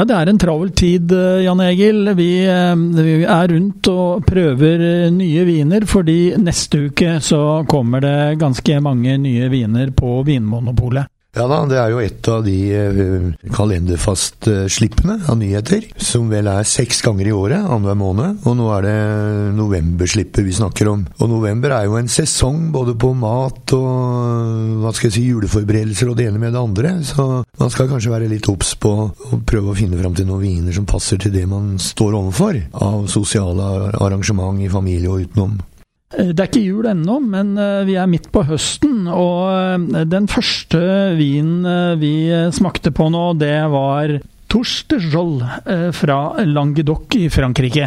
Ja, det er en travel tid, eh, Jan Egil. Vi, eh, vi, er rundt og prøver eh, nye viner, fordi neste uke så kommer det ganske mange nye viner på Vinmonopolet. Ja da, det er jo et av de uh, kalenderfastslippene av nyheter, som vel er seks ganger i året, annenhver måned. Og nå er det novemberslippet vi snakker om. Og november er jo en sesong både på mat og hva skal jeg si, juleforberedelser og det ene med det andre. Så man skal kanskje være litt obs på å prøve å finne fram til noen viner som passer til det man står overfor av sosiale arrangement i familie og utenom. Eh, det er ikke jul ennå, men eh, vi er midt på høsten. Og eh, den første vinen vi smakte på nå, det var Tourstejol fra Languedoc i Frankrike.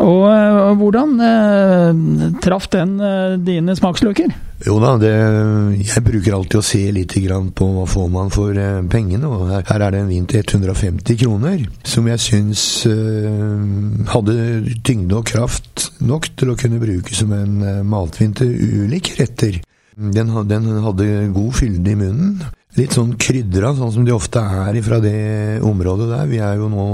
Og hvordan eh, traff den eh, dine smaksløker? Jo da, det, jeg bruker alltid å se litt på hva får man for eh, pengene. og her, her, er det en vin til 150 kroner, som jeg syns eh, hadde tyngde og kraft nok til å kunne bruke som en eh, matvin til ulike retter. Den, den hadde god fylde i munnen. Litt sånn krydra, sånn som de ofte er fra det området der. Vi er jo nå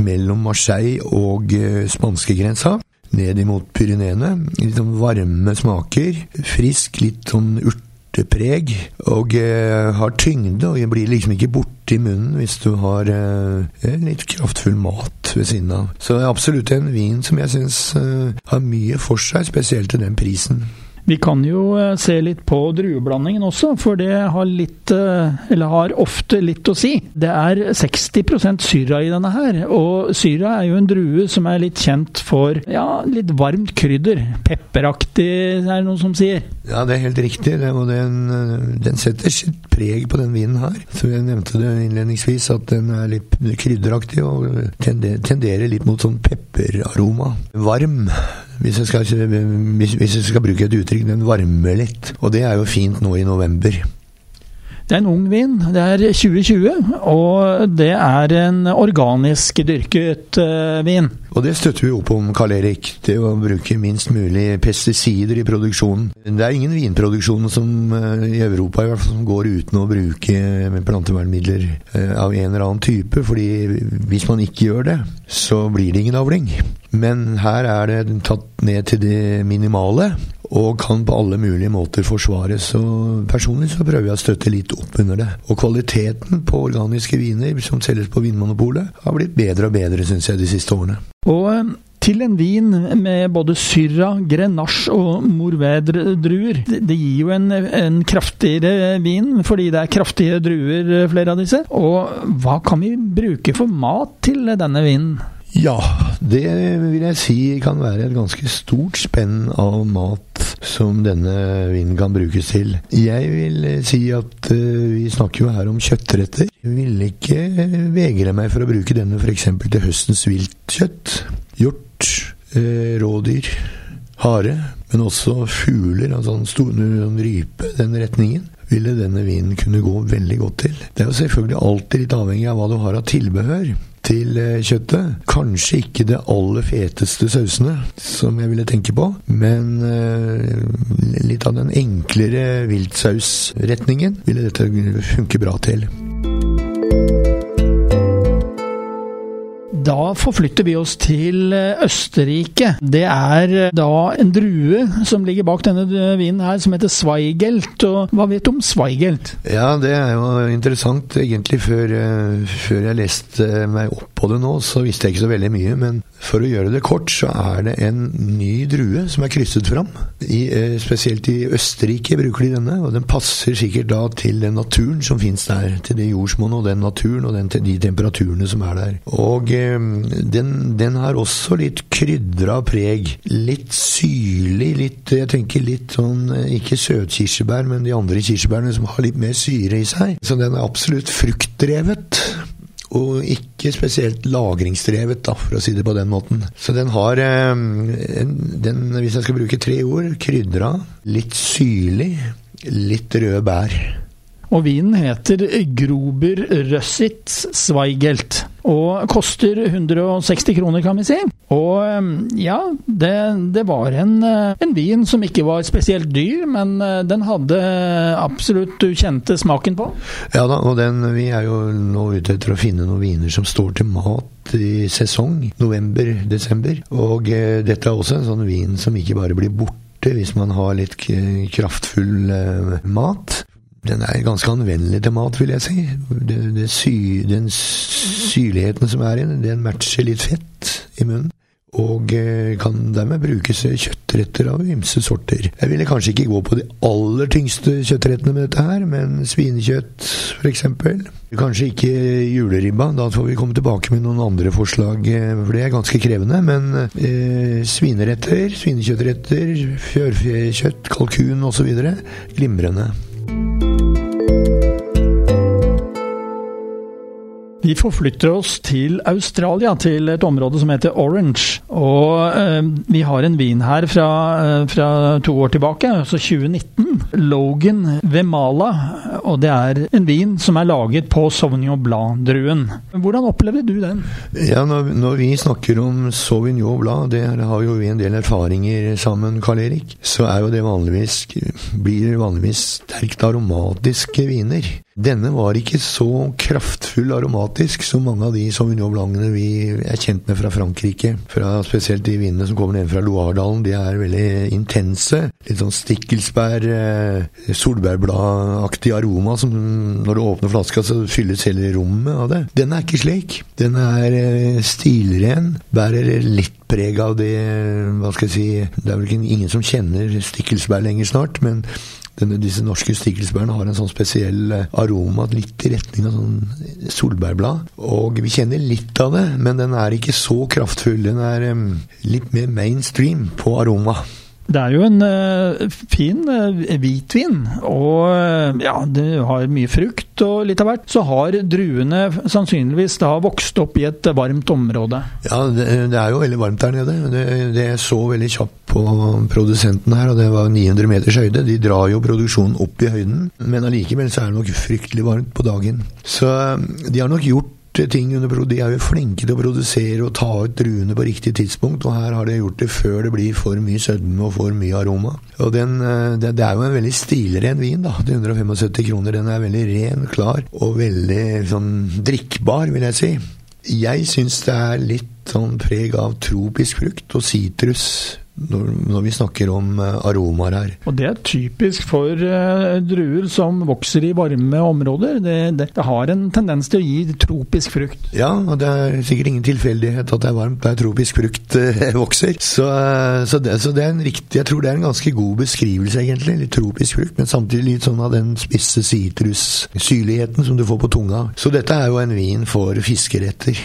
mellom Marseille og eh, spanskegrensa. Ned imot Pyreneene. Litt sånn varme smaker. Frisk, litt sånn urtepreg. Og eh, har tyngde, og blir liksom ikke borte i munnen hvis du har eh, litt kraftfull mat ved siden av. Så det er absolutt en vin som jeg syns eh, har mye for seg, spesielt til den prisen. Vi kan jo eh, se litt på drueblandingen også, for det har litt eh, Eller har ofte litt å si. Det er 60% syra i denne her, og syra er jo en drue som er litt kjent for ja, litt varmt krydder. Pepperaktig, er det noen som sier. Ja, det er helt riktig. og den, den, setter sitt preg på den vinen her. Så jeg nevnte det innledningsvis, at den er litt krydderaktig og tenderer litt mot sånn pepperaroma. Varm hvis jeg, skal, hvis, jeg skal bruke et uttrykk, den varmer litt. Og det er jo fint nå i november. Det er en ung vin. Det er 2020, og det er en organisk dyrket uh, vin. Og det støtter vi opp om, Karl Erik. Det å bruke minst mulig pesticider i produksjonen. Det er ingen vinproduksjon som uh, i Europa i hvert fall som går uten å bruke plantevernmidler uh, av en eller annen type. fordi hvis man ikke gjør det, så blir det ingen avling. Men her er det tatt ned til det minimale, og kan på alle mulige måter forsvares. Så personlig så prøver jeg å støtte litt opp under det. Og kvaliteten på organiske viner som selges på Vinmonopolet, har blitt bedre og bedre, syns jeg, de siste årene. Og eh, til en vin med både Syrah, Grenache og Mourvedre-druer. Det gir jo en, en, kraftigere vin, fordi det er kraftige druer, eh, flere av disse. Og hva kan vi bruke for mat til denne vinen? Ja, det vil jeg si kan være et ganske stort spenn av mat som denne vinen kan brukes til. Jeg vil si at uh, vi snakker jo her om kjøttretter. Jeg vil ikke vegre meg for å bruke denne f.eks. til høstens viltkjøtt. Hjort, rådyr, hare, men også fugler, altså en stor rype, den retningen ville denne vinen kunne gå veldig godt til. Det er jo selvfølgelig alltid litt avhengig av hva du har av tilbehør til eh, kjøttet. Kanskje ikke det aller feteste sausene, som jeg ville tenke på, men uh, litt av den enklere viltsausretningen ville dette funke bra til. Da forflytter vi oss til eh, Østerrike. Det er eh, da en drue som ligger bak denne eh, vinen her, som heter Zweigelt. Og hva vet du om Zweigelt? Ja, det er jo interessant. Egentlig før, før jeg leste meg opp på det nå, så visste jeg ikke så veldig mye. Men for å gjøre det kort, så er det en ny drue som er krysset fram. I, spesielt i Østerrike bruker de denne, og den passer sikkert da til den naturen som finnes der. Til det jordsmonnet og den naturen og den, de temperaturene som er der. Og Ehm, den, den har også litt krydra preg. Litt syrlig, litt Jeg tenker litt sånn Ikke søtkirsebær, men de andre kirsebærene som har litt mer syre i seg. Så den er absolutt fruktdrevet. Og ikke spesielt lagringsdrevet, da, for å si det på den måten. Så den har, den, hvis jeg skal bruke tre ord, krydra, litt syrlig, litt røde bær. Og vinen heter Gruber Røssitz Zweigelt. Og koster 160 kroner, kan vi si. Og um, ja, det, det var en, uh, en, vin som ikke var spesielt dyr, men uh, den hadde absolutt du kjente smaken på. Ja da, og den, vi er jo nå ute etter å finne noen viner som står til mat i sesong. November-desember. Og eh, dette er også en sånn vin som ikke bare blir borte hvis man har litt kraftfull mat. Den er ganske anvendelig til mat, vil jeg si. Det, det sy, den syrligheten som er i den, den matcher litt fett i munnen. Og eh, kan dermed brukes kjøttretter av ymse sorter. Jeg ville kanskje ikke gå på de aller tyngste kjøttrettene med dette her, men svinekjøtt f.eks. Kanskje ikke juleribba, da får vi komme tilbake med noen andre forslag, eh, for det er ganske krevende. Men eh, svineretter, svinekjøttretter, fjørfekjøtt, kalkun osv. glimrende. Vi forflytter oss til Australia, til et område som heter Orange. Og eh, vi har en vin her fra, eh, fra, to år tilbake, altså 2019. Logan Vemala. Og det er en vin som er laget på Sauvignon Blanc-druen. Hvordan opplevde du den? Ja, når, når, vi snakker om Sauvignon Blanc, det har jo vi en del erfaringer sammen, Karl Erik, så er jo det vanligvis, blir vanligvis sterkt aromatiske viner. Denne var ikke så kraftfull aromatisk som mange av de Sauvignon Blancene vi er kjent med fra Frankrike. Fra spesielt de vinene som kommer ned fra Loiredalen. De er veldig intense. Litt sånn stikkelsbær, eh, solbærbladaktig aroma som når du åpner flaska, så fylles hele rommet av det. Den er ikke slik. Den er eh, stilren. Bærer litt preg av det Hva skal jeg si Det er vel ingen som kjenner stikkelsbær lenger snart, men denne, disse norske stikkelsbærene har en sånn spesiell eh, aroma, litt i retning av sånn solbærblad. Og vi kjenner litt av det, men den er ikke så kraftfull. Den er um, litt mer mainstream på aroma. Det er jo en uh, fin uh, hvitvin, og uh, ja, det har mye frukt og litt av hvert. Så har druene sannsynligvis da vokst opp i et varmt område. Ja, det, det er jo veldig varmt der nede. Det, det så veldig kjapt på produsenten her, og det var 900 meters høyde. De drar jo produksjonen opp i høyden, men allikevel så er det nok fryktelig varmt på dagen. Så de har nok gjort ting under De er jo flinke til å produsere og ta ut druene på riktig tidspunkt, og her har de gjort det før det blir for mye sødme og for mye aroma. Og den, eh, det, det, er jo en veldig stilren vin, da, til 175 kroner. Den er veldig ren, klar og veldig sånn drikkbar, vil jeg si. Jeg syns det er litt sånn preg av tropisk frukt og sitrus når, når, vi snakker om uh, aromaer her. Og Det er typisk for uh, druer som vokser i varme områder. Det, det, det, har en tendens til å gi tropisk frukt. Ja, og det er sikkert ingen tilfeldighet at det er varmt der tropisk frukt uh, vokser. Så, så, det, så, det, er en riktig Jeg tror det er en ganske god beskrivelse, egentlig. Litt tropisk frukt, men samtidig litt sånn av den spisse sitrussyrligheten som du får på tunga. Så dette er jo en vin for fiskeretter.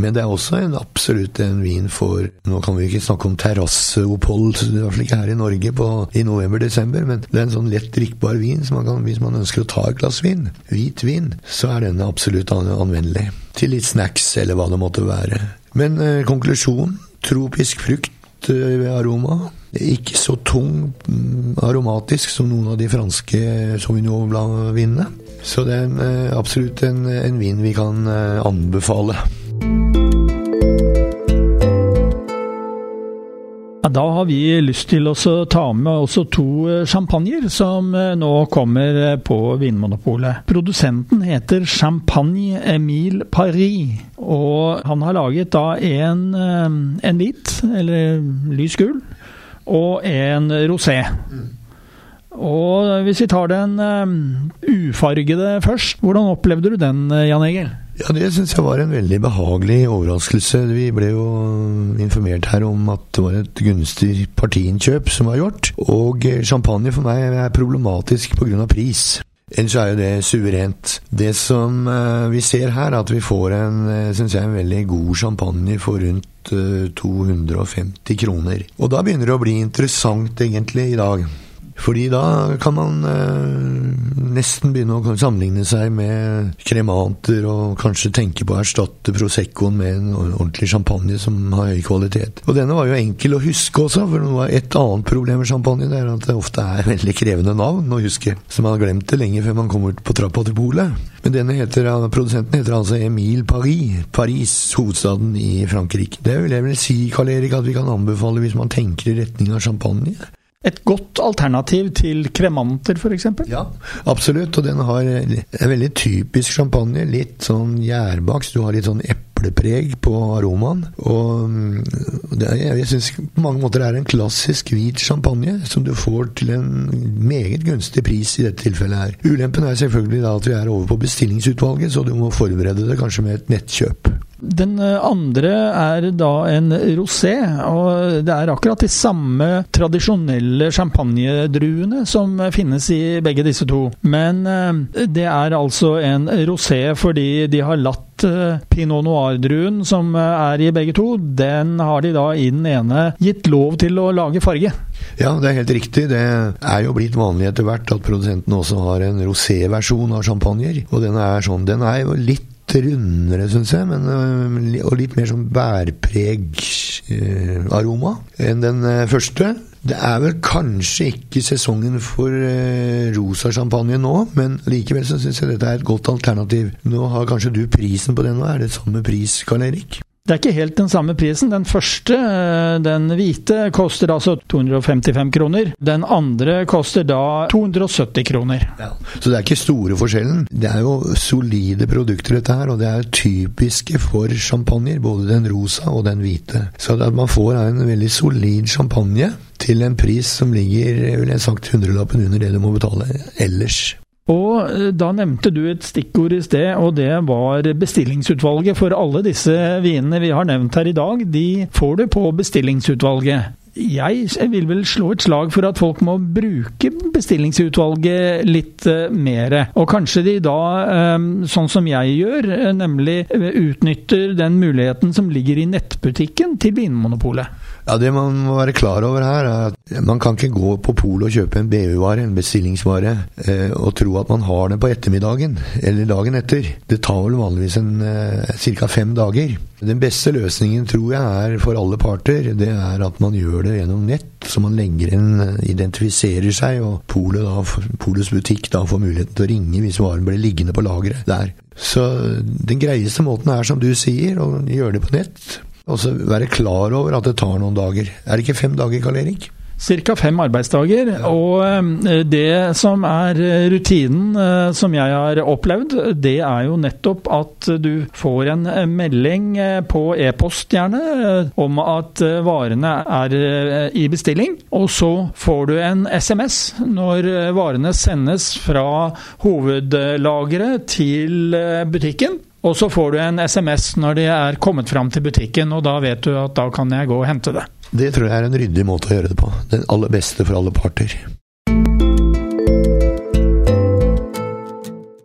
Men det er også en, absolutt en vin for Nå kan vi ikke snakke om terrasseopphold, i hvert fall ikke her i Norge på, i november-desember, men det er en sånn lett drikkbar vin man kan, hvis man ønsker å ta et glass vin, hvit vin, så er denne absolutt anvendelig. Til litt snacks eller hva det måtte være. Men eh, konklusjon tropisk frukt eh, ved aroma. Ikke så tung mm, aromatisk som noen av de franske Sauvignon Blanc-vinene. Så det er en, eh, absolutt en, en vin vi kan eh, anbefale. Da har vi lyst til å ta med også to eh, champagner som eh, nå kommer eh, på Vinmonopolet. Produsenten heter Champagne Emile Paris, og han har laget da en, en hvit, eller lys gul, og en rosé. Og hvis vi tar den ufargede først, hvordan opplevde du den, Jan Egil? Ja, Det syns jeg var en veldig behagelig overraskelse. Vi ble jo informert her om at det var et gunstig partiinnkjøp som var gjort. Og champagne for meg er problematisk pga. pris. Ellers er jo det suverent. Det som vi ser her, er at vi får en, synes jeg, en veldig god champagne for rundt uh, 250 kroner. Og da begynner det å bli interessant, egentlig, i dag. Fordi da kan man eh, nesten begynne å sammenligne seg med kremanter, og kanskje tenke på å erstatte Proseccoen med en ordentlig champagne som har høy kvalitet. Og denne var jo enkel å huske også, for noe var et annet problem med champagne det er at det ofte er veldig krevende navn å huske. Så man har glemt det lenge før man kommer på trappa til polet. Men denne heter, produsenten heter altså Emile Paris. Paris, hovedstaden i Frankrike. Det vil jeg vel si, Karl Erik, at vi kan anbefale hvis man tenker i retning av champagne. Et godt alternativ til kremanter, f.eks.? Ja, absolutt. Og den har en veldig typisk champagne. Litt sånn gjærbakst. Du har litt sånn eplepreg på aromaen. Og mm, det, jeg syns på mange måter det er en klassisk hvit champagne som du får til en meget gunstig pris i dette tilfellet her. Ulempen er selvfølgelig da at vi er over på bestillingsutvalget, så du må forberede det kanskje med et nettkjøp. Den eh, andre er da en rosé, og det er akkurat de samme tradisjonelle champagnedruene som finnes i begge disse to. Men eh, det er altså en rosé fordi de har latt eh, pinot noir-druen som er i begge to, den har de da i den ene gitt lov til å lage farge. Ja, det er helt riktig. Det er jo blitt vanlig etter hvert at produsenten også har en rosé-versjon av champagner. Og den er sånn, den er jo litt rundere, syns jeg, men, øh, og litt mer sånn bærpreg-aroma øh, enn den øh, første. Det er vel kanskje ikke sesongen for rosa champagne nå, men likevel så syns jeg dette er et godt alternativ. Nå har kanskje du prisen på den nå, er det samme pris, Karl Erik? Det er ikke helt den samme prisen. Den første, eh, den hvite, koster altså 255 kroner. Den andre koster da 270 kroner. Ja. Så det er ikke store forskjellen. Det er jo solide produkter dette her, og det er typiske for champagner. Både den rosa og den hvite. Så at man får en veldig solid champagne til en pris som ligger vil jeg sagt hundrelappen under det du må betale ellers. Og eh, da nevnte du et stikkord i sted, og det var bestillingsutvalget. For alle disse vinene vi har nevnt her i dag, de får du på bestillingsutvalget. Jeg vil vel slå et slag for at folk må bruke bestillingsutvalget litt uh, mer. Og kanskje de da, um, sånn som jeg gjør, nemlig utnytter den muligheten som ligger i nettbutikken til Vinmonopolet. Ja, Det man må være klar over her, er at man kan ikke gå på polet og kjøpe en BU-vare, en bestillingsvare, eh, og tro at man har den på ettermiddagen eller dagen etter. Det tar vel vanligvis eh, ca. fem dager. Den beste løsningen, tror jeg, er for alle parter, det er at man gjør det gjennom nett. Så man legger inn, eh, identifiserer seg, og polets butikk da får muligheten til å ringe hvis varen blir liggende på lageret der. Så den greieste måten er, som du sier, å gjøre det på nett. Og så være klar over at det tar noen dager. Er det ikke fem dager, Karl Erik? Ca. fem arbeidsdager. Ja. Og eh, det som er eh, rutinen eh, som jeg har opplevd, det er jo nettopp at du får en melding på e-post gjerne om at varene er i bestilling. Og så får du en SMS når varene sendes fra hovedlageret til butikken. Og så får du en SMS når de er kommet fram til butikken, og da vet du at da kan jeg gå og hente det. Det tror jeg er en ryddig måte å gjøre det på. Den aller beste for alle parter.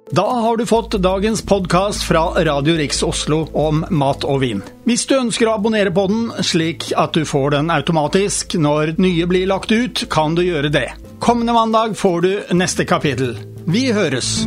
Da har du fått dagens podkast fra Radio Riks Oslo om mat og vin. Hvis du ønsker å abonnere på den, slik at du får den automatisk når nye blir lagt ut, kan du gjøre det. Kommende mandag får du neste kapittel. Vi høres!